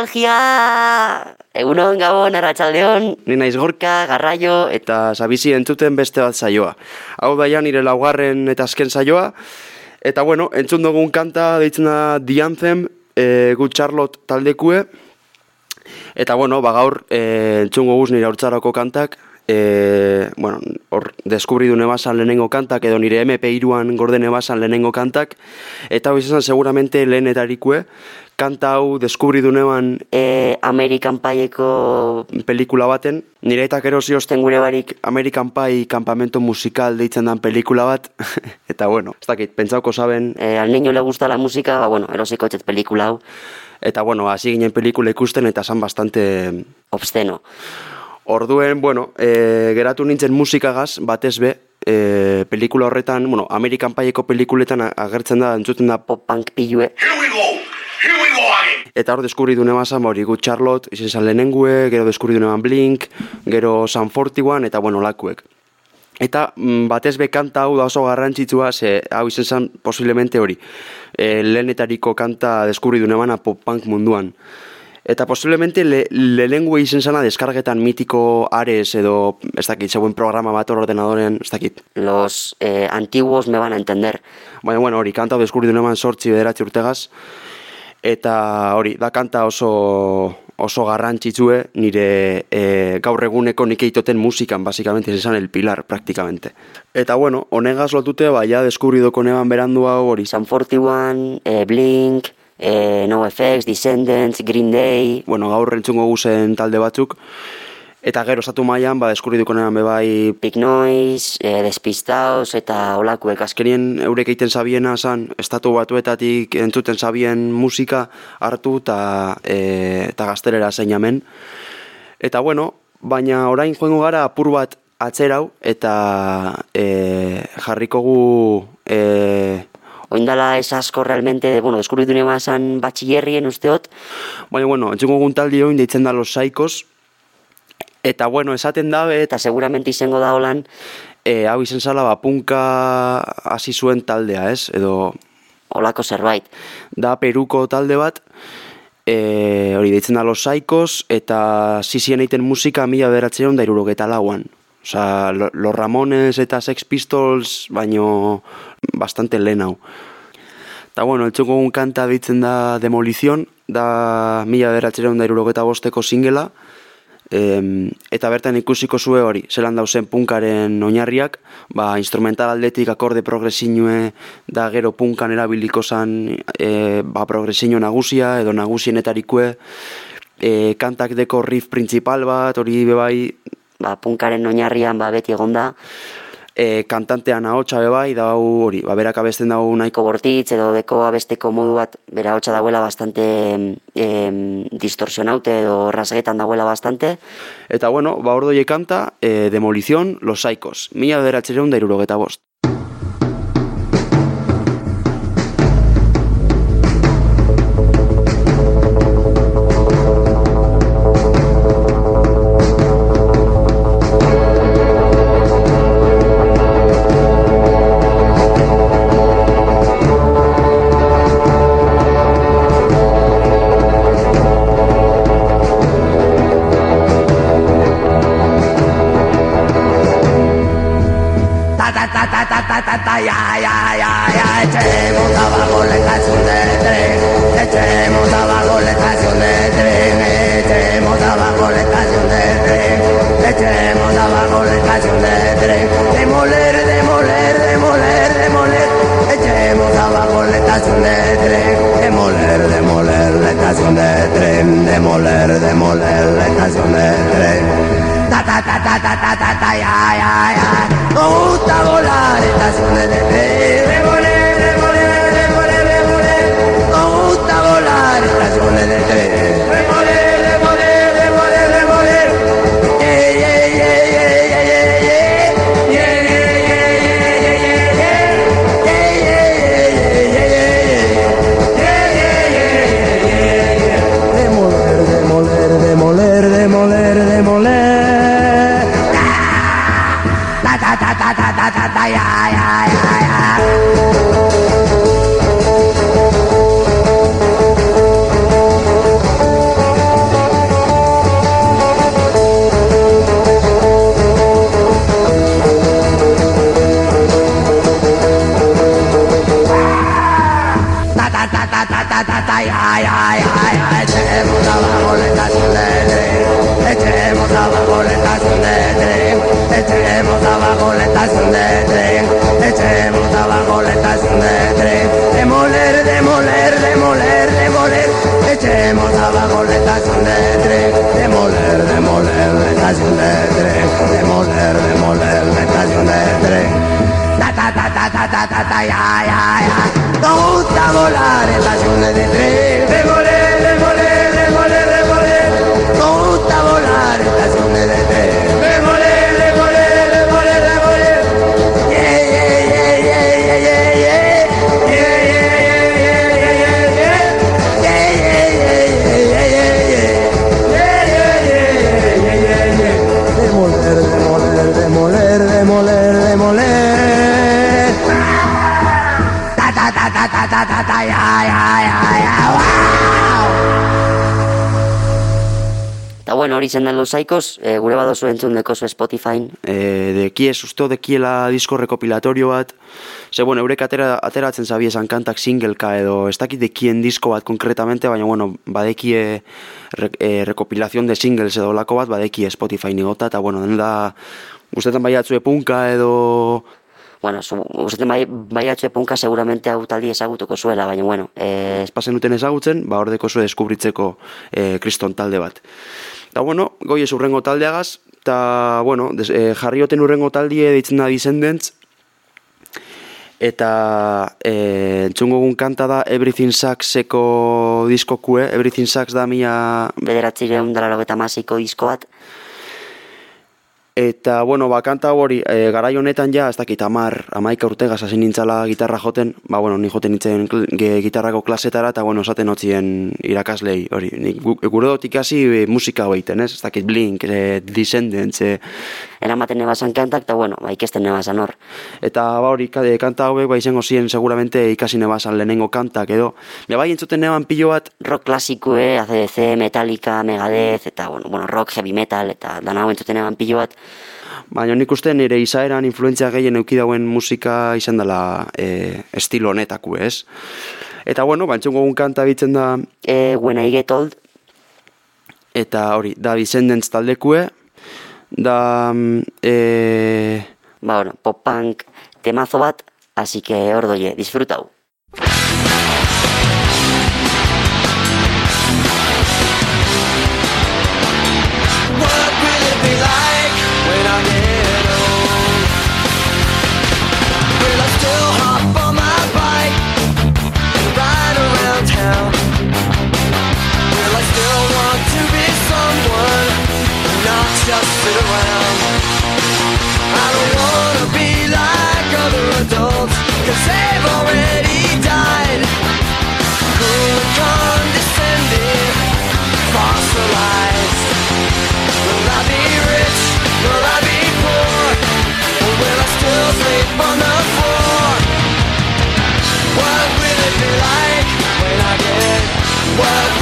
Nostalgia! Egunon, gabon, arratsaldeon, Ni naiz gorka ka, garraio, eta sabizi entzuten beste bat saioa. Hau da ja nire laugarren eta azken saioa. Eta bueno, entzun dugun kanta deitzen da Anthem, e, Good Charlotte taldekue. Eta bueno, ba gaur e, entzun goguz nire haurtzarako kantak. E, bueno, hor, deskubri du lehenengo kantak, edo nire MP2an gorde nebasan lehenengo kantak. Eta hau izan seguramente lehenetarikue. Kanta hau deskubri du neban e, Amerikan paieko pelikula baten. Nire eta gero ziosten gure barik American Pie kampamento musikal deitzen dan pelikula bat. eta bueno, ez dakit, pentsauko saben. e, al niño le gusta la música, ba, bueno, erosiko etxet pelikula hau, Eta bueno, hasi ginen pelikula ikusten eta san bastante... obsceno. Orduen, bueno, e, geratu nintzen musikagaz, batez be, e, pelikula horretan, bueno, American Pieko pelikuletan agertzen da, entzuten da pop. Pop-punk pilue, Here we go. Here we go again. Eta hor deskubri dune bazan, hori Good Charlotte, izen zan lehenengue, gero deskubri dune Blink, gero San 41, eta bueno, lakuek. Eta mm, batez be kanta hau da oso garrantzitsua, ze hau izen zen posiblemente hori. E, lehenetariko kanta deskubri dune bana pop-punk munduan. Eta posiblemente le, lehenengue izen zana deskargetan mitiko Ares edo, ez dakit, zeuen programa bat ordenadoren, ez dakit. los eh, antiguos me van a entender. Baina, bueno, hori, kanta hau deskubri dune eman sortzi bederatzi urtegaz. Eta hori, da kanta oso, oso garrantzitsue nire e, gaur eguneko nik eitoten musikan, basikamente, izan el pilar, praktikamente. Eta bueno, honegaz lotute, ba, ja deskubridoko neban berandu hau hori. San 41, eh, Blink, eh, NoFX, Descendants, Green Day, Bueno, gaur entzungo guzen talde batzuk. Eta gero estatu mailan ba, deskubridoko neban bebai Big Noise, eh, Despistaos eta olakuek azken. azkenien eurek egiten zabiena zan, estatu batuetatik entzuten zabien musika hartu eta e, eta gaztelera zein hemen. Eta bueno, baina orain joango gara apur bat atzerau eta e, jarriko gu e, Oindala ez asko realmente, bueno, deskubritu nima esan batxillerrien usteot, baina bueno, entzungo gun taldi oin deitzen da Los Saikos eta bueno, esaten dabe eta eta seguramente izango da holan, e, hau izen zala ba, punka hasi zuen taldea, ez? Edo olako zerbait. da Peruko talde bat, e, hori deitzen da Los Saikos, eta zizien egiten musika mila beratzen da irurogeta lauan. Osa, Lo- Los Ramones eta Sex Pistols, baino bastante lehen hau. Eta bueno, eltsuko kanta ditzen da Demolizion, da mila beratzen da irurogeta bosteko singela, Em, eta bertan ikusiko zue hori, zelan dauzen punkaren oinarriak, ba, instrumental aldetik akorde progresinue da gero punkan erabiliko zan e, ba, progresinio nagusia edo nagusienetarikue, e, kantak deko riff principal bat, hori bebai Ba, punkaren oinarrian ba, beti egonda, e, kantantean ahotsa bebai, da hau hori, ba, berak abesten dau nahiko bortitz edo deko abesteko modu bat bera hotza dauela bastante em, distorsionaute edo rasgetan dauela bastante. Eta bueno, ba ordoie kanta, e, Demolizion, Los Saikos, mila bederatzereun da irurogeta bost. Eta bueno, hori zen den Los Saikos, e, gure badozu entzun dekozu Spotify, e, dekie susto dekiela disko rekopilatorio bat, ze bueno, eurek atera, ateratzen zabiezan kantak singleka edo ez dakit dekien disko bat konkretamente, baina bueno, badekie re, e, rekopilazion de singles edo lako bat, badekie Spotify nigota, eta bueno, den da guztetan baiatzue punka edo bueno, zu, uste bai, bai atxe punka seguramente hau taldi ezagutuko zuela, baina bueno, e, espazen duten ezagutzen, ba hor zue deskubritzeko e, kriston talde bat. Eta bueno, goi ez urrengo taldeagaz, eta bueno, des, e, jarrioten urrengo taldie deitzen da Descendants, eta e, entzungo kanta da Everything Suckseko diskokue, Everything Sucks da mia bederatzireun dara masiko disko bat, Eta, bueno, ba, kanta hori, e, garai honetan ja, ez dakit, amar, amaika urtegaz hasi nintzala gitarra joten, ba, bueno, ni joten nintzen gitarrako klasetara, eta, bueno, esaten hotzien irakaslei, hori, nik gu- gure dut ikasi e, musika hau egiten, ez? Ez dakit, Blink, e, Descendants, e, Eramaten nebazan kantak, eta bueno, ba, ikesten nebazan hor. eta, ba, hori, e, kanta hauek, ba, izango ziren seguramente ikasi nebazan lehenengo kantak, edo, be, bai, entzuten neban pilo bat, Rock klasikue, ACDC, Metallica, Megadeth, eta bueno, bueno, rock, heavy metal, eta dana hau entzuten eban pilo bat. Baina nik uste nire izaeran influentzia gehien eukidauen musika izan dela e, estilo honetako, ez? Eta bueno, bantxungo gun kanta bitzen da, E, when I get old, eta hori, da Descendants taldekue, da, mm, e, ba, bueno, pop punk temazo bat, así que hor doie, disfrutau. I don't wanna be like other they've already died. Condescending, fossilized. Will I be rich? Will I be poor? Or will I still sleep on the floor? What will it be like when I get? What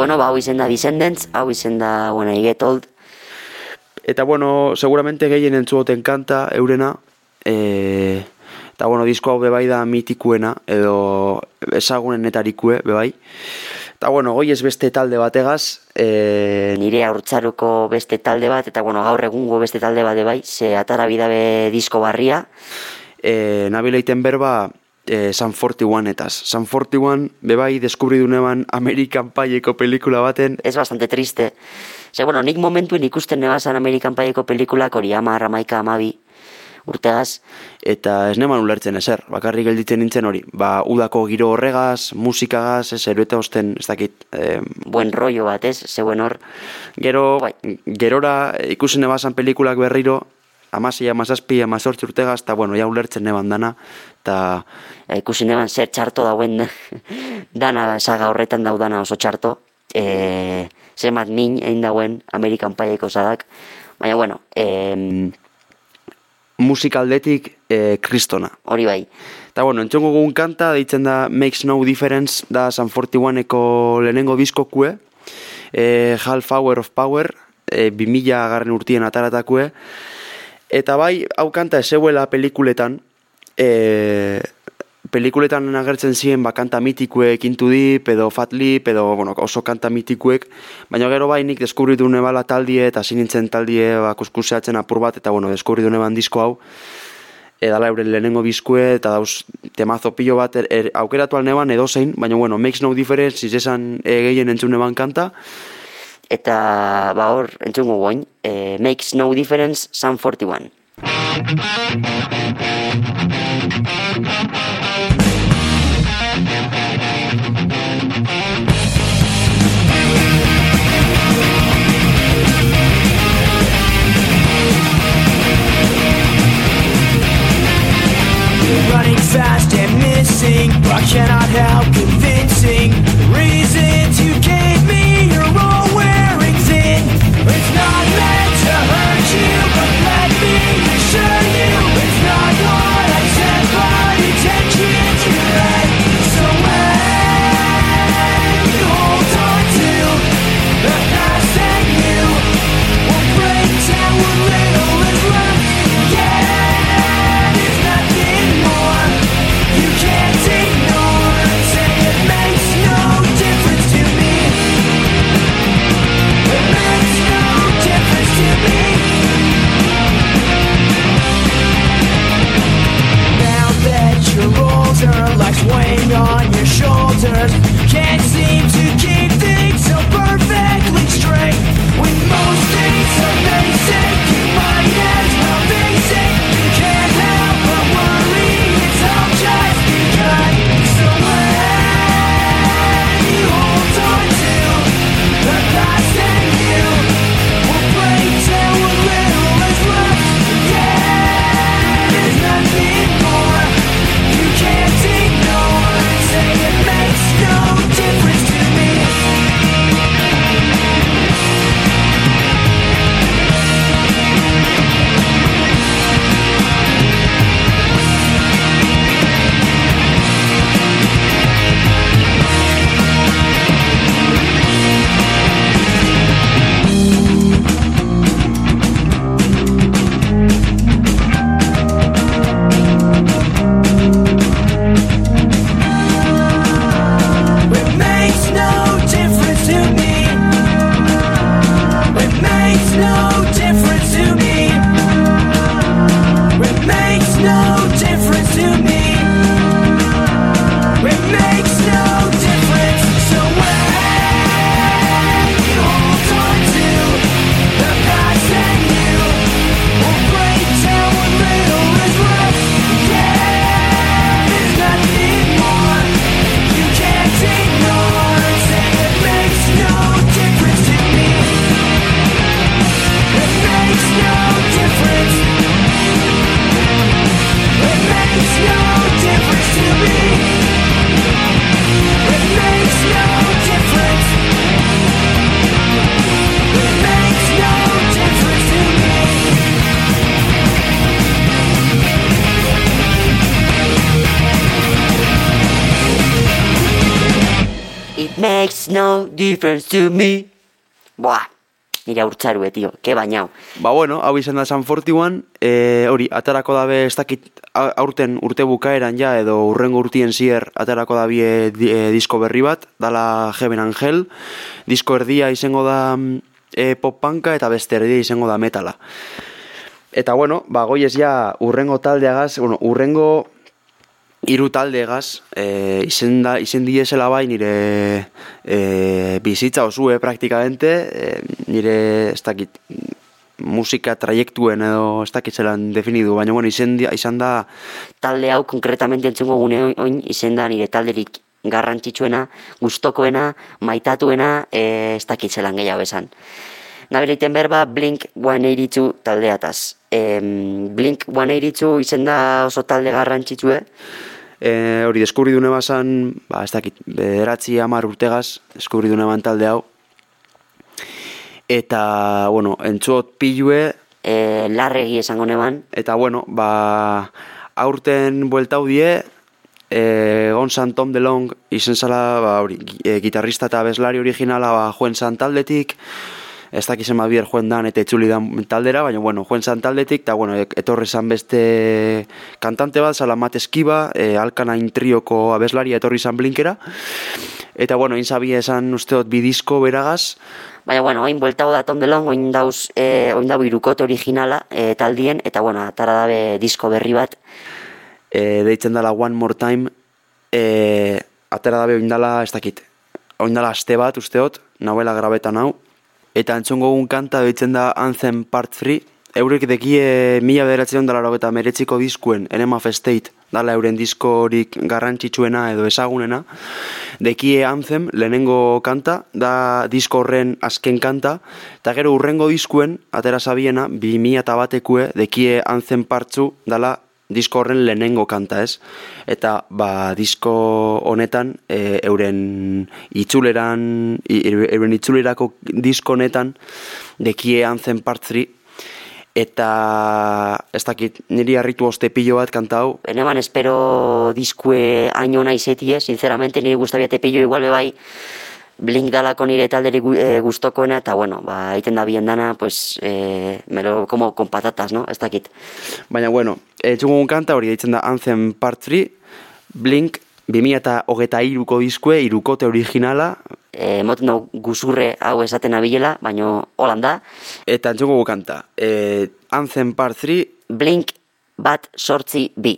Bueno, ba, hau izen da Descendants, hau izen da When I Get Old, eta bueno, seguramente gehien entzuoten kanta, eurena, e, eta bueno, disko hau bebai da mitikuena, edo ezagunenetarikue, bebai. Eta bueno, goi ez beste talde bategaz, e, nire haurtzaruko beste talde bat, eta bueno, gaur egungo beste talde bat bai, ze atara bidabe disko barria, e, nabileiten berba e, San 41 etaz. San 41 bebai deskubridu neban Amerikan Paieko pelikula baten, es bastante triste. Ze, bueno, nik momentuen ikusten nebazan Amerikan Paieko pelikulak hori ama, ramaika, amabi, urtegaz, eta ez neman ulertzen ezer, bakarrik gelditzen nintzen hori. Ba, udako giro horregaz, musikagaz, ez erueta osten, ez dakit, e, buen rollo bat, ez? Zeuen hor, gero, Bai. gerora ikusi nebazan pelikulak berriro, amasi, amazazpi, amazortzi urtegaz, eta bueno, ja ulertzen neban dana, eta e, ikusi neban zer txarto dauen dana saga horretan daudana oso txarto, e, zenbat min egin dauen Amerikan Paieko sadak, baina bueno, e, musikaldetik e, kristona. hori bai, Eta bueno, entzongo gugun kanta, deitzen da Makes No Difference, da San 41eko lehenengo diskokue, e, Half Hour of Power, e, 2000 garren urtien ataratakue, eta bai, hau kanta ezeuela pelikuletan, e, pelikuletan agertzen ziren ba, kanta mitikuek intu dip, edo fat lip, edo bueno, oso kanta mitikuek, baina gero bai nik deskubritu nebala taldie, eta hasi nintzen taldie ba, kuskuseatzen apur bat, eta bueno, deskubritu neban disko hau, edala euren lehenengo bizkue, eta dauz temazo pilo bat er, er, aukeratu alneban edo zein, baina bueno, makes no difference izesan e, gehien entzun eban kanta, Eta ba hor, entzungo guain, e, eh, Makes No Difference, Sun 41. running fast and missing. I cannot help convincing reasons you gave to hurt you, no difference to me. Buah, nire urtzarue, tio, ke bainau. Ba bueno, hau izan da San Fortiuan, e, hori, atarako dabe ez dakit aurten urte bukaeran ja, edo urrengo urtien zier atarako dabie di, e, disko berri bat, dala Heaven Angel, disko erdia izango da mm, e, pop punka eta beste erdia izango da metala. Eta bueno, ba goiez ja urrengo taldeagaz, bueno, urrengo hiru taldegaz, e, izen, da, izen diesela bai nire e, bizitza osue praktikamente, e, nire ez dakit musika traiektuen edo ez dakit zelan definidu, baina bueno, izen, izan da... Talde hau konkretamente entzungo gune oin izen da nire talderik garrantzitsuena, gustokoena, maitatuena, e, ez dakit zelan gehiago esan. Gabiliten berba Blink 182 taldeataz. Em, Blink 182 izen da oso talde garrantzitsue, e, hori deskubridune bazan, ba, ez dakit, bederatzi hamar urtegaz, deskubridune ban talde hau. Eta, bueno, entzuot pilue, e, larregi esango neban, Eta bueno, ba, aurten bueltau die, e, Gonzan Tom DeLong izen zala, ba, hori, e, gitarrista eta bezlari originala, ba, Joen San taldetik, ez dakizen ma bier joen dan eta itzuli dan taldera, baina bueno, joen zan taldetik, eta bueno, etorri zan beste kantante bat, Salamat Eskiba, e, Alkanain trioko abeslaria etorri zan blinkera, eta bueno, inzabi esan usteot bidizko beragaz, Baina, bueno, oin bueltau da Tom DeLong, oin dauz, e, oin dau irukote originala e, taldien, eta, bueno, atara dabe disko berri bat. e, deitzen dela One More Time, e, atera dabe oindala, ez dakit, oindala aste bat usteot, nauela grabetan hau, eta entzongo gun kanta deitzen da Anthem Part 3, eurek dekie mila bederatzen dela eta meretziko diskuen, Enema of State, dala euren diskorik garrantzitsuena edo ezagunena, dekie Anthem, lehenengo kanta, da disko horren azken kanta, eta gero urrengo diskuen, atera sabiena, bi mila eta batekue, dekie Anthem partzu, dala disko horren lehenengo kanta ez. Eta ba, disko honetan e, euren itzuleran, i- euren itzulerako disko honetan dekie Anthem Part 3 eta ez dakit niri harritu oste pilo bat kanta hau. Eneban espero diskue aino naizetie, sinceramente nire gustabia tepillo igual be bai Blink dalako nire talderi gu, e, gustokoena eta bueno, ba, egiten da bien dana, pues, e, melo, como con patatas, no? Ez dakit. Baina bueno, etxungun kanta hori deitzen da Anthem Part 3 Blink 2008ko diskue, irukote originala E, moten dau guzurre hau esaten abilela, baino holanda, eta entzungo kanta e, Anthem Part 3 Blink bat sortzi bi.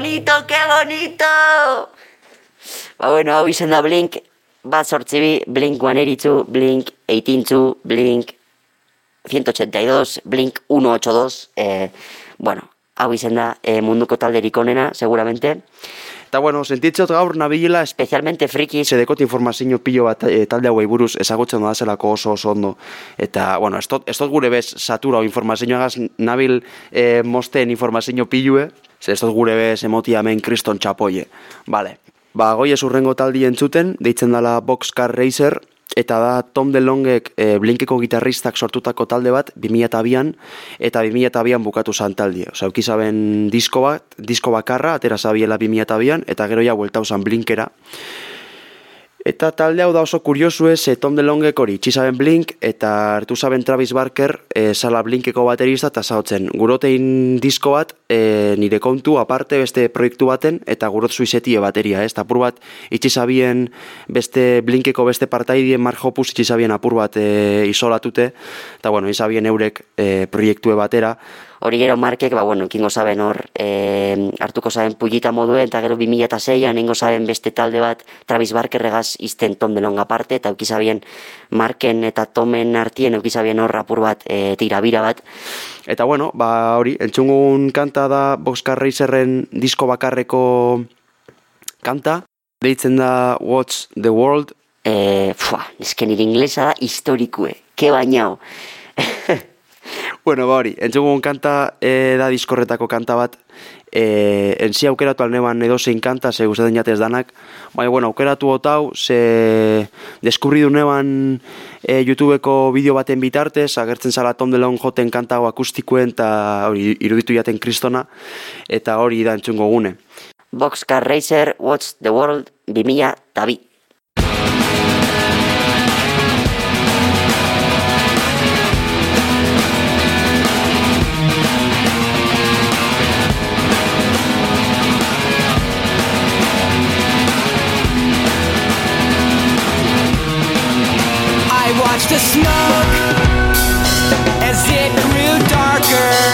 Bonito, que bonito! Ba, bueno, hau izen da Blink, bat sortzi Blink 182, Blink 182, Blink 182, Blink 182, eh, bueno, hau izen da eh, munduko talderik onena, seguramente, Eta bueno, sentitzot gaur nabilela especialmente frikis, Zedekot informazio pilo bat e, talde hauei buruz ezagutzen da zelako oso oso ondo. Eta, bueno, ez dut gure bez satura o informazioagaz nabil e, mosten informazio pilue, ze ez dut gure bez emotia hemen kriston txapoie. Vale. Ba, goi ez urrengo taldi entzuten, deitzen dela Boxcar Racer, eta da Tom DeLongek e, Blinkeko gitarristak sortutako talde bat 2002an eta 2002an bukatu zan taldi. Osa, eukizaben disko bat, disko bakarra, atera zabiela 2002an, eta gero ja bueltau zan Blinkera. Eta talde hau da oso kuriosu ez, e, Tom DeLongek hori txizaben Blink, eta hartu zaben Travis Barker, e, sala Blinkeko baterista, eta zautzen, gurotein disko bat, e, nire kontu aparte beste proiektu baten, eta gurot zuizetie bateria, ez? Apur bat, itxizabien beste Blinkeko beste partaidien Mark Hoppus itxizabien apur bat e, isolatute, eta bueno, izabien eurek e, proiektue batera, hori gero markek, ba, bueno, kingo zaben hor, e, hartuko zaben pulita moduen, eta gero 2006an ingo zaben beste talde bat, Travis Barkerregaz izten Tom DeLong aparte, eta eukizabien marken eta Tomen artien eukizabien hor apur bat, e, tirabira bat, Eta bueno, ba hori, entzungun kanta da Boxcar Racerren disko bakarreko kanta, deitzen da What's the World, e, fua, nire inglesa da historikue, ke bainao. Bueno, ba hori, entzugun kanta e, da diskorretako kanta bat, e, enzi aukeratu alneban edozein kanta, ze gustatzen jatez danak, baina, bueno, aukeratu otau, ze deskurri du neban e, YouTubeko bideo baten bitartez, agertzen zala Tom DeLonge joten kanta hau akustikuen, eta hori iruditu jaten kristona, eta hori da entzungo gune. Boxcar Racer, Watch the World, 2000 tabi. Watched the smoke as it grew darker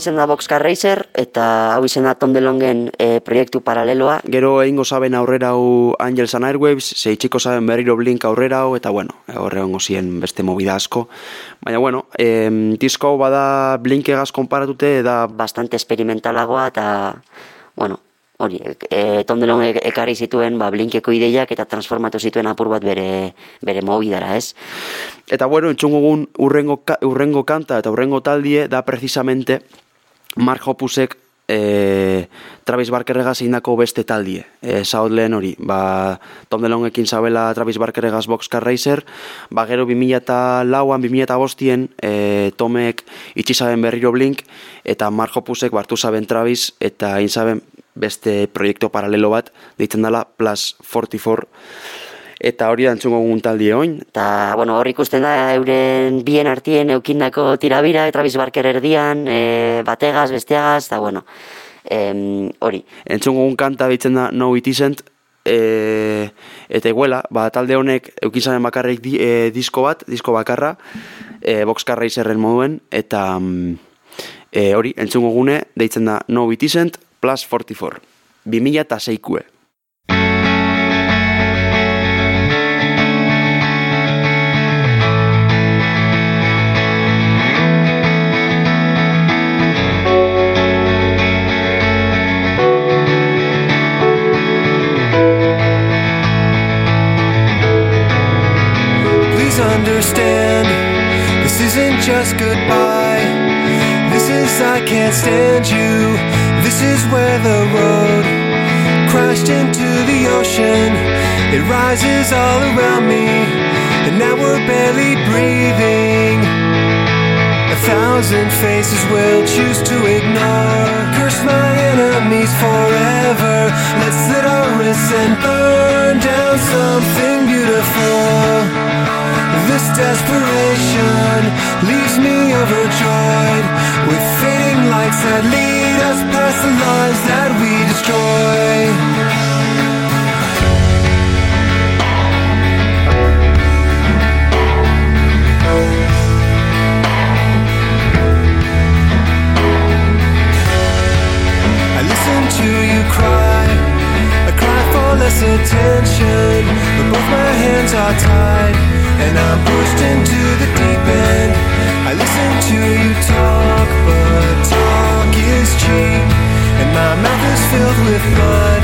hau izen da Boxcar Racer, eta hau izen da Tom DeLongen e, proiektu paraleloa. Gero egingo zaben aurrera hau Angels and Airwaves, zeitxiko zaben berriro Blink aurrera hau, eta bueno, horre hongo zien beste movida asko. Baina bueno, em, disko bada Blink egaz konparatute, da bastante experimentalagoa eta, bueno, hori, e, Tom DeLonge ek- ekarri zituen ba, blinkeko ideiak eta transformatu zituen apur bat bere, bere mobidara, ez? Eta bueno, entzungogun urrengo, urrengo kanta eta urrengo taldie da precisamente Mark Hoppusek e, Travis Barkerregaz indako beste taldie. E, Saut lehen hori, ba, Tom DeLongekin zabela Travis Barkerregaz Boxcar Racer, ba gero 2004an, 2005an e, Tomek itxizaben berriro Blink, eta Mark Hoppusek bartu zaben Travis, eta inzaben beste proiektu paralelo bat, deitzen dela Plus 44, eta hori da entzungo gun taldie oin, Eta, bueno, hor ikusten da euren bien artien eukindako tirabira, Travis Barker erdian, e, bategaz, besteagaz, eta, bueno, em, hori. entzungo gun kanta deitzen da No It Isn't, e, eta iguela, ba, talde honek eukizaren bakarrik di, e, disko bat, disko bakarra, e, Boxcar Racerren moduen, eta mm, e, hori, entzungo gune, deitzen da No It Isn't plus 44, 2000 eta goodbye. This is I can't stand you. This is where the road crashed into the ocean. It rises all around me, and now we're barely breathing. Thousand faces will choose to ignore. Curse my enemies forever. Let's slit our wrists and burn down something beautiful. This desperation leaves me overjoyed with fading lights that lead us past the lives that we destroy. You cry. I cry for less attention, but both my hands are tied, and I'm pushed into the deep end. I listen to you talk, but talk is cheap, and my mouth is filled with blood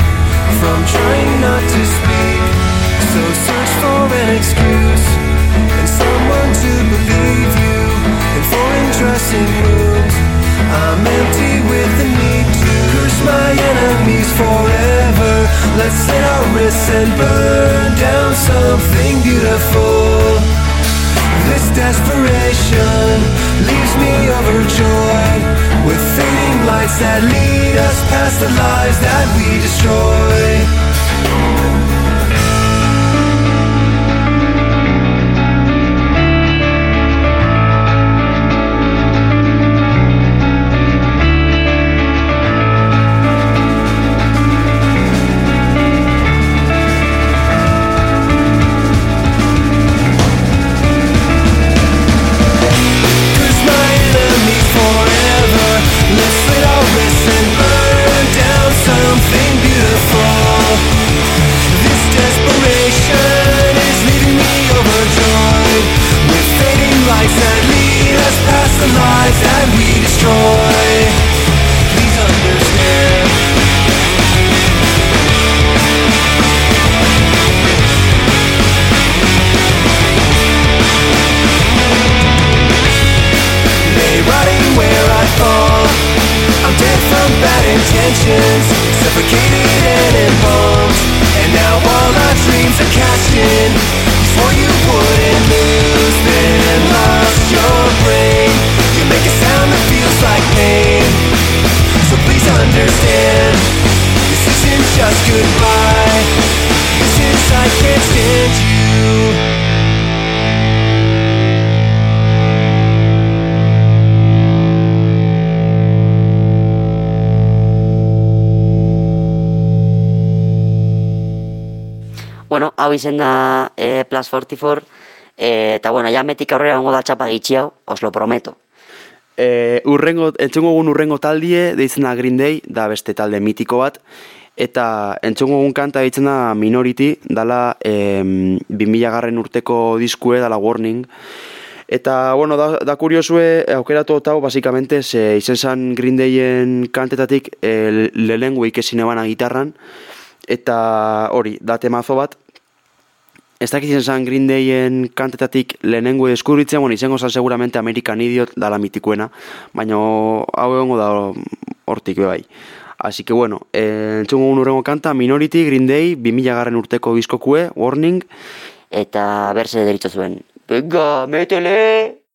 from trying not to speak. So search for an excuse enemies forever. Let's slit our wrists and burn down something beautiful. This desperation leaves me overjoyed with fading lights that lead us past the lives that we destroy. This isn't just goodbye. This is I can't you. Bueno, hau izen da e, Plus 44, e, eta bueno, ja metik aurrera ongo da txapa os lo prometo. E, urrengo, entzungo gun urrengo taldie, deitzen da Green Day, da beste talde mitiko bat, eta entzungo gun kanta deitzen da Minority, dala em, 2000 garren urteko diskue, dala Warning, Eta, bueno, da, da kuriosue, aukeratu hau, basikamente, ze izen zan Green Dayen kantetatik e, lehengu ikesin gitarran, eta hori, da temazo bat, Ez dakit izen zan Green Dayen kantetatik lehenengo deskubritzen, bueno, izango zan seguramente American Idiot dala mitikuena, baina hau egongo da hortik bai. Así que bueno, entzungo un urrengo kanta, Minority, Green Day, 2000 garren urteko bizkokue, Warning, Eta berse deritzo zuen. Venga, métele!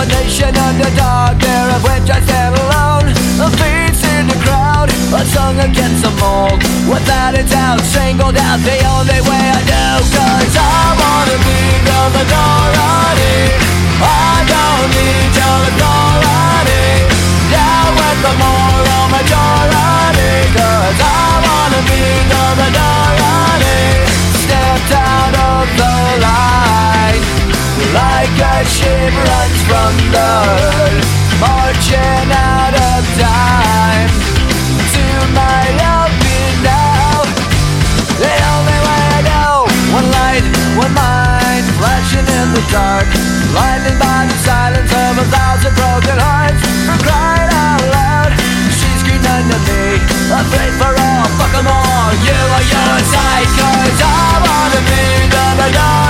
One nation under dark, there of which I stand alone. A beats in the crowd, a song against the mold. Without a doubt, singled out the only way I do. Blinded by the silence of a thousand broken hearts. Who cried out loud. She screamed unto me. I pray for all, fuck 'em all. You are your Cause I wanna be the minority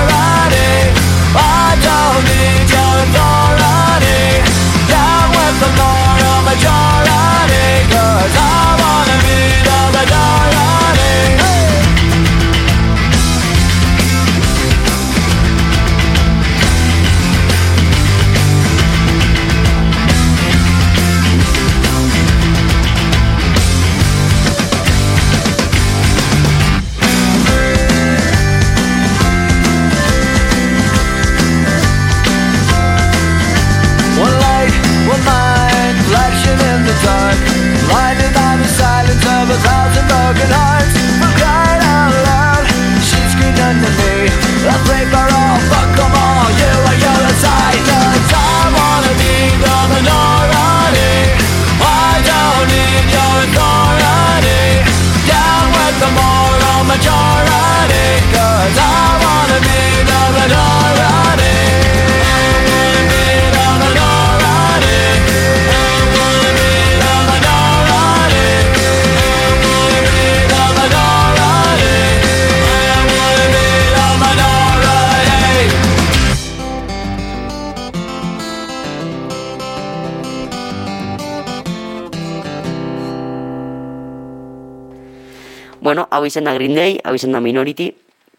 hau izen da Green Day, hau izen da Minority,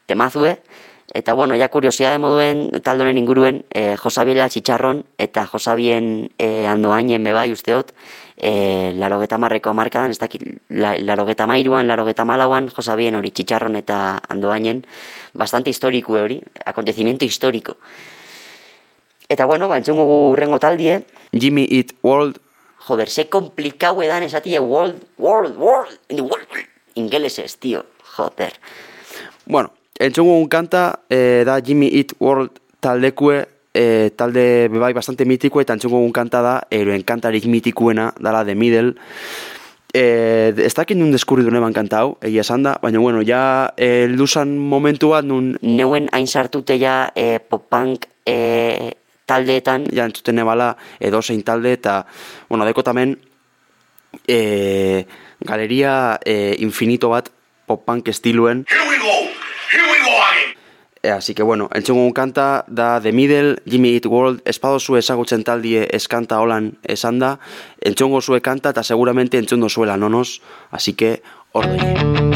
temazue, eta bueno, ja kuriosidade moduen taldonen inguruen e, Josabila Txitxarron eta Josabien e, andoainen bebai usteot, e, larogeta marreko markadan, ez dakit, la, larogeta mairuan, larogeta malauan, Josabien hori Txitxarron eta andoainen, bastante historiko hori, acontecimiento histórico. Eta bueno, ba, entzungo urrengo taldie, Jimmy Eat World, joder, ze komplikau edan esatie world, world, world, in the world, ingelesez, tío, joder. Bueno, entzungo un kanta, eh, da Jimmy Eat World taldekue, eh, talde bebai bastante mitiko, eta entzungo un kanta da, eroen kantarik mitikuena, dala The Middle. Eh, ez dakit nun deskurritu neban kanta hau, egia esan da, baina bueno, ja eh, luzan momentu bat nun Neuen hain sartute ja e, pop-punk e, taldeetan, ja entzuten nebala edo zein talde eta, bueno, dekotamen e, galeria e, infinito bat pop-punk estiluen Here we go. Here we go again. E, así que bueno, entzungun kanta da The Middle, Jimmy Eat World, espadozu ezagutzen taldie eskanta holan esan da, entzungo zue kanta eta seguramente entzundo zuela nonos, así que ordoi.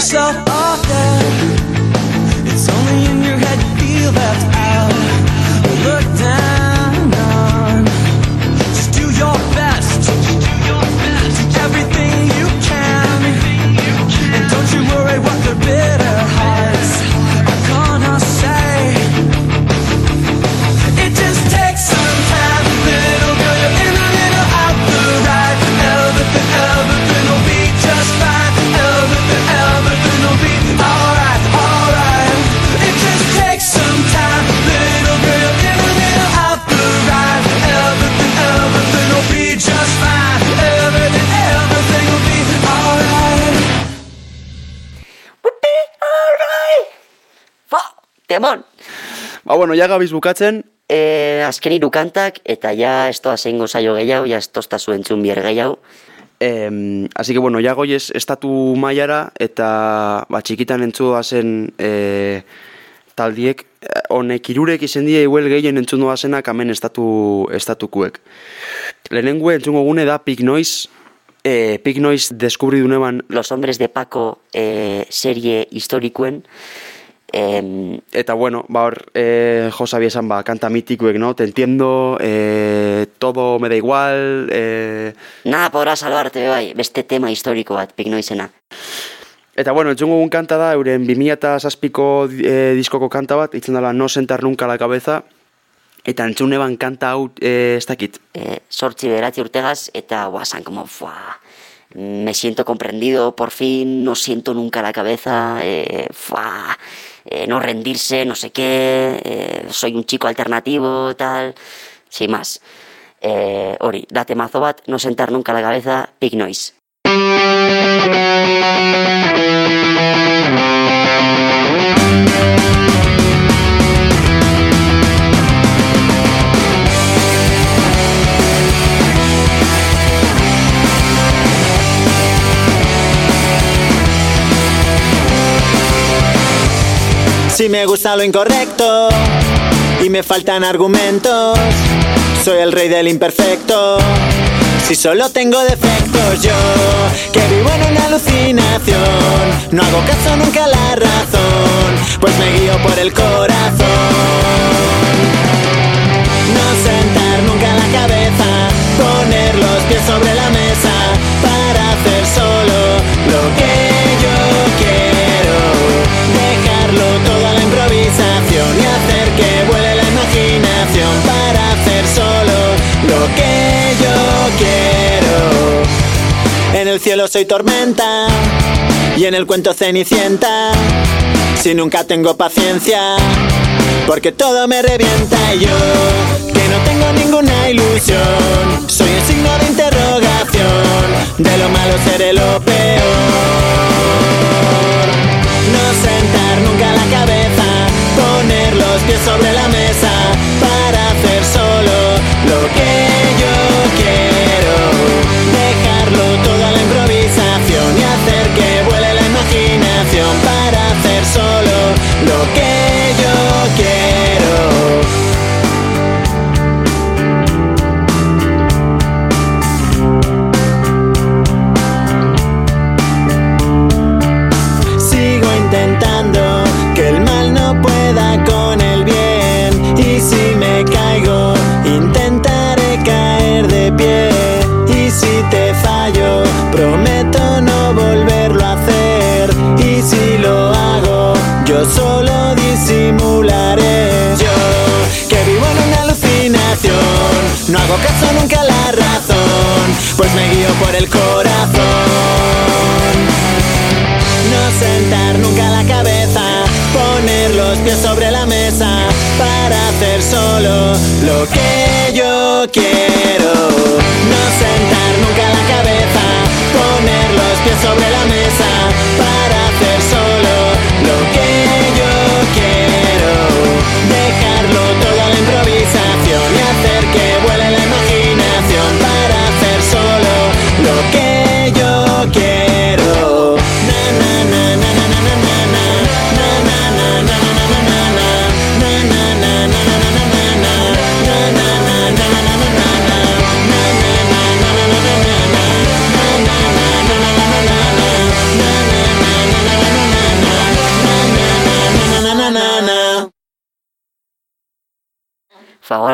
Yourself bueno, ja gabiz bukatzen, E, azken hiru kantak, eta ja estoa zeingo zaio gehiago, ja estosta zuen txun bier gehiago. Em, así que bueno, ya goiez estatu mailara eta ba, txikitan entzua zen e, taldiek eh, honek irurek izen die iguel gehien entzun zenak hemen estatu, estatukuek. Lehenengo entzungo gune da Pig Noise, e, Pig Noise deskubri duneban Los Hombres de Paco e, serie historikoen, em, Eta bueno, ba hor, eh, jo sabia esan, ba, kanta mitikuek, no? Te entiendo, eh, todo me da igual, eh, nada podrá salvarte, bai, beste tema historiko bat, pik noizena. Eta bueno, entzungo egun kanta da, euren 2006ko e, diskoko kanta bat, itzen dela No sentar nunca la cabeza, eta entzun eban kanta hau, e, ez dakit, eh, sortzi beratzi urtegaz, eta guasan como, fuá, me siento comprendido, por fin, no siento nunca la cabeza, eh, fuá, eh, no rendirse, no sé qué, eh, soy un chico alternativo, tal, sin más. Eh, hori, date mazo no sentar nunca la cabeza, Big Noise. Si me gusta lo incorrecto y me faltan argumentos, soy el rey del imperfecto. Si solo tengo defectos yo, que vivo en una alucinación, no hago caso nunca a la razón, pues me guío por el corazón. No sentar nunca la cabeza, poner los pies sobre el cielo soy tormenta y en el cuento cenicienta. Si nunca tengo paciencia, porque todo me revienta y yo, que no tengo ninguna ilusión. Soy un signo de interrogación, de lo malo seré lo peor. No sentar nunca la cabeza, poner los pies sobre la mesa para hacer solo lo que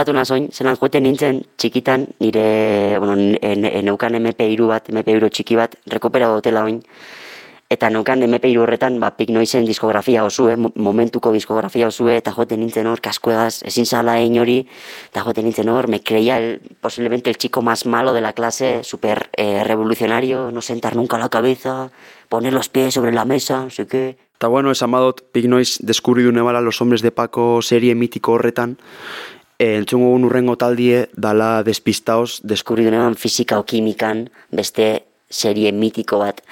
Fagoratu nazoin, zelan joeten nintzen txikitan, nire, bueno, ne- ne- neukan MP3 bat, MP3 txiki bat, rekopera dutela oin, eta neukan MP3 horretan, ba, Pink Noizen diskografia osue, mo- momentuko diskografia osue, eta joeten nintzen hor, kaskuegaz, ezin zala egin hori, eta joeten nintzen hor, me creía el, posiblemente el chico más malo de la clase, super eh, revolucionario, no sentar nunca la cabeza, poner los pies sobre la mesa, no sé qué. Eta bueno, esan badot, Pink Noise deskubridune bala Los Hombres de Paco serie mitiko horretan, e, entzungo gun urrengo taldie dala despistaos, desku deskubridunean fisika o kimikan beste serie mitiko bat.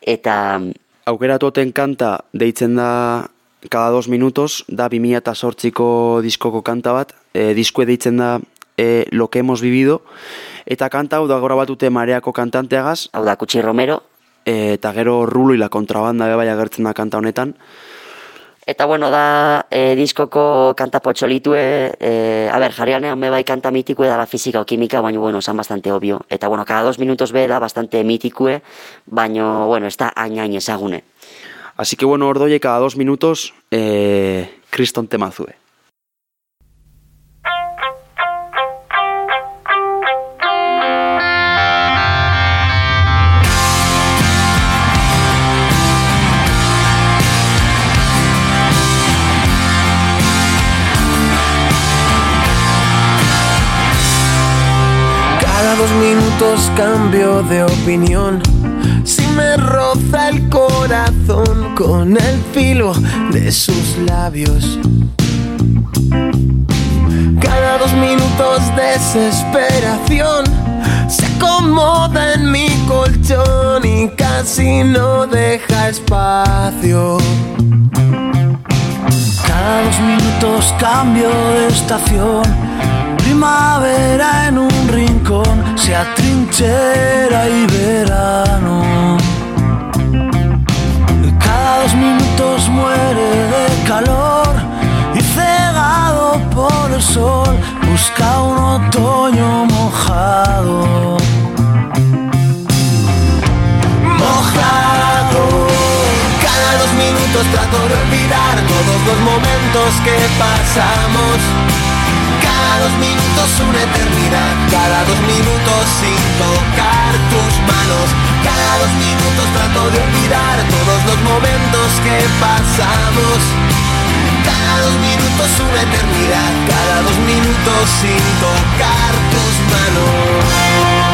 Eta aukeratoten kanta deitzen da cada dos minutos, da 2008ko diskoko kanta bat, e, diskue deitzen da e, Lo que hemos vivido, eta kanta hau da gora batute mareako kantanteagaz, hau da Kutsi Romero, e, eta gero rulo y la kontrabanda be bai agertzen da kanta honetan, Eta bueno, da e, diskoko kanta potxolitue, e, a ber, jarrianean me bai kanta mitikue da la física o química, baina bueno, esan bastante obvio. Eta bueno, cada dos minutos be da bastante mitikue, baina bueno, ez da hain ezagune. Así que bueno, ordoie cada dos minutos, eh, kriston temazue. Cambio de opinión. Si me roza el corazón con el filo de sus labios. Cada dos minutos desesperación se acomoda en mi colchón y casi no deja espacio. Cada dos minutos cambio de estación. Primavera en un rincón, se atrinchera y verano. Cada dos minutos muere de calor y cegado por el sol, busca un otoño mojado. Cada dos minutos trato de olvidar todos los momentos que pasamos. Cada dos minutos una eternidad, cada dos minutos sin tocar tus manos. Cada dos minutos trato de olvidar todos los momentos que pasamos. Cada dos minutos una eternidad, cada dos minutos sin tocar tus manos.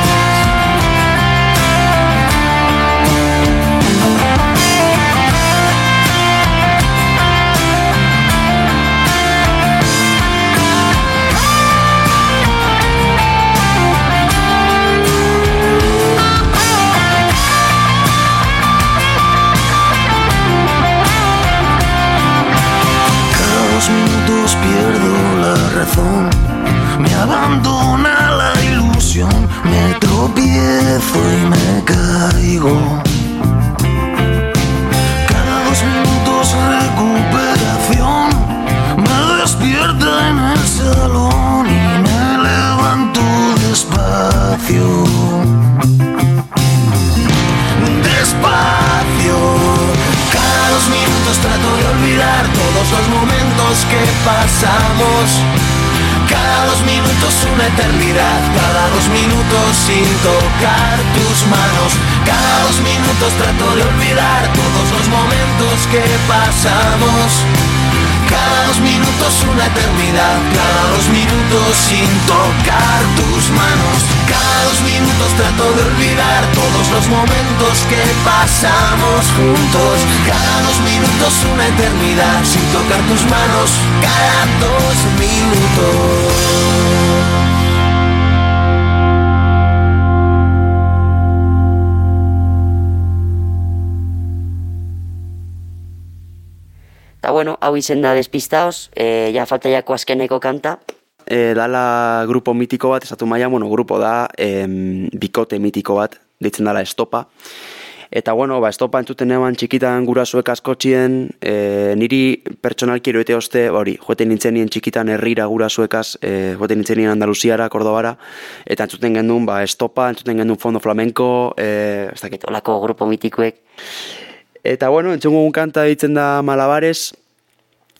Dos minutos pierdo la razón, me abandona la ilusión, me tropiezo y me caigo. Cada dos minutos recuperación, me despierta en el salón y me levanto despacio. despacio. Que pasamos. Cada dos minutos una eternidad, cada dos minutos sin tocar tus manos. Cada dos minutos trato de olvidar todos los momentos que pasamos. Cada dos minutos una eternidad, cada dos minutos sin tocar tus manos. Cada dos minutos trato de olvidar todos los momentos que pasamos juntos. Cada dos minutos una eternidad sin tocar tus manos. Cada dos minutos. Eta bueno, hau izen da despistaos, e, ja falta jako azkeneko kanta, E, dala grupo mitiko bat, esatu maia, bueno, grupo da, em, bikote mitiko bat, deitzen dala estopa. Eta bueno, ba, estopa entzuten eman txikitan gurasoek askotxien, e, niri pertsonalki eroete oste, ba, hori, joeten nintzen nien txikitan herrira gurasoekaz, e, joeten nintzen nien Andaluziara, Kordobara, eta entzuten gendun, ba, estopa, entzuten gendun fondo flamenko, e, ez dakit, olako grupo mitikoek, Eta bueno, entzungo un kanta ditzen da Malabares,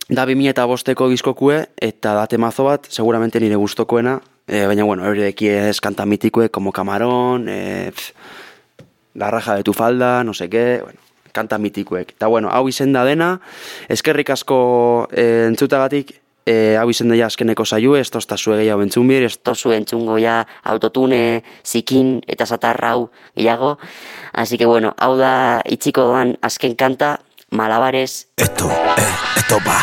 Da 2000 eta bosteko diskokue, eta da temazo bat, seguramente nire gustokoena, e, baina, bueno, eurideki ez kanta mitikue, como Camarón, e, pf, La raja de tu falda, no sé qué, bueno, kanta mitikuek. Eta bueno, hau izen da dena, eskerrik asko e, entzutagatik, e, hau izen daia azkeneko saio, ez tozta zue gehiago entzun bir, ez tozu entzungo ja autotune, zikin eta satarrau gehiago. Así que bueno, hau da itxiko doan azken kanta, malabares, Esto, eh, esto va.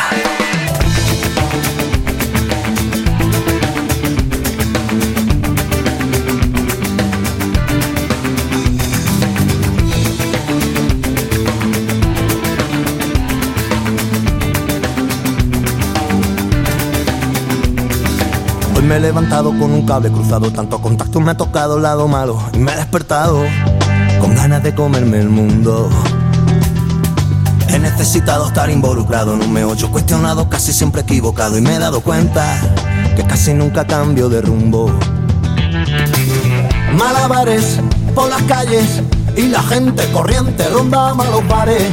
Me he levantado con un cable cruzado, tanto contacto me ha tocado el lado malo y me he despertado con ganas de comerme el mundo. He necesitado estar involucrado en un meollo cuestionado, casi siempre equivocado y me he dado cuenta que casi nunca cambio de rumbo. Malabares por las calles y la gente corriente ronda malos bares.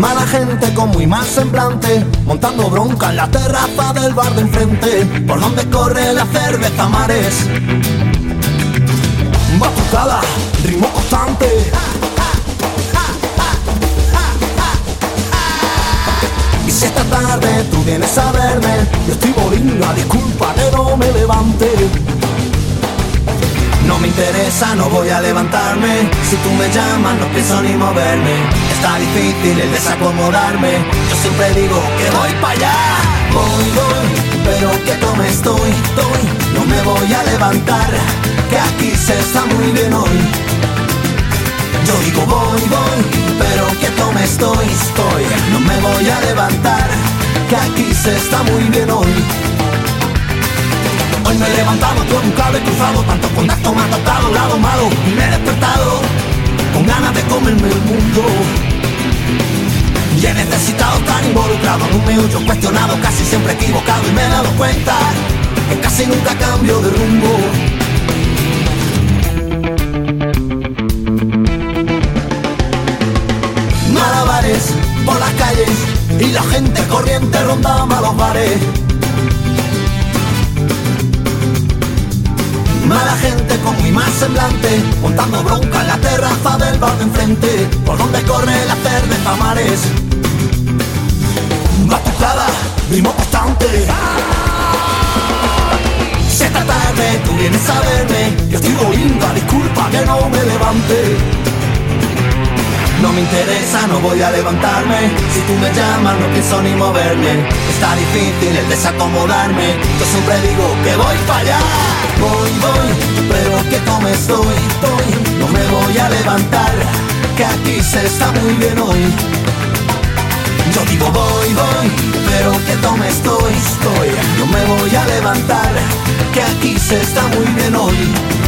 Mala gente con muy mal semblante, montando bronca en la terraza del bar de enfrente, por donde corre la cerveza mares. Batucada, ritmo constante. Y si esta tarde tú vienes a verme, yo estoy bolinga, disculpa que no me levante. No me interesa, no voy a levantarme. Si tú me llamas, no pienso ni moverme. Está difícil el desacomodarme. Yo siempre digo que voy para allá. Voy, voy, pero que tome estoy, estoy. No me voy a levantar, que aquí se está muy bien hoy. Yo digo voy, voy, pero que tome estoy, estoy. No me voy a levantar, que aquí se está muy bien hoy. Hoy me he levantado con un cable cruzado, tanto contacto me ha el lado malo y me he despertado con ganas de comerme el mundo. He necesitado estar involucrado en un meollo cuestionado, casi siempre equivocado y me he dado cuenta que casi nunca cambio de rumbo. Malabares por las calles y la gente corriente ronda malos bares. Mala gente con muy mal semblante, montando bronca en la terraza del bar de enfrente, por donde corre la cerveza mares. Esta tarde tú vienes a verme, yo estoy bolinga, disculpa que no me levante. No me interesa, no voy a levantarme. Si tú me llamas, no pienso ni moverme. Está difícil el desacomodarme. Yo siempre digo que voy para allá. Voy, voy, pero que tome estoy, estoy. No me voy a levantar, que aquí se está muy bien hoy. Yo digo voy, voy, pero que tome estoy, estoy. No me voy a levantar, que aquí se está muy bien hoy.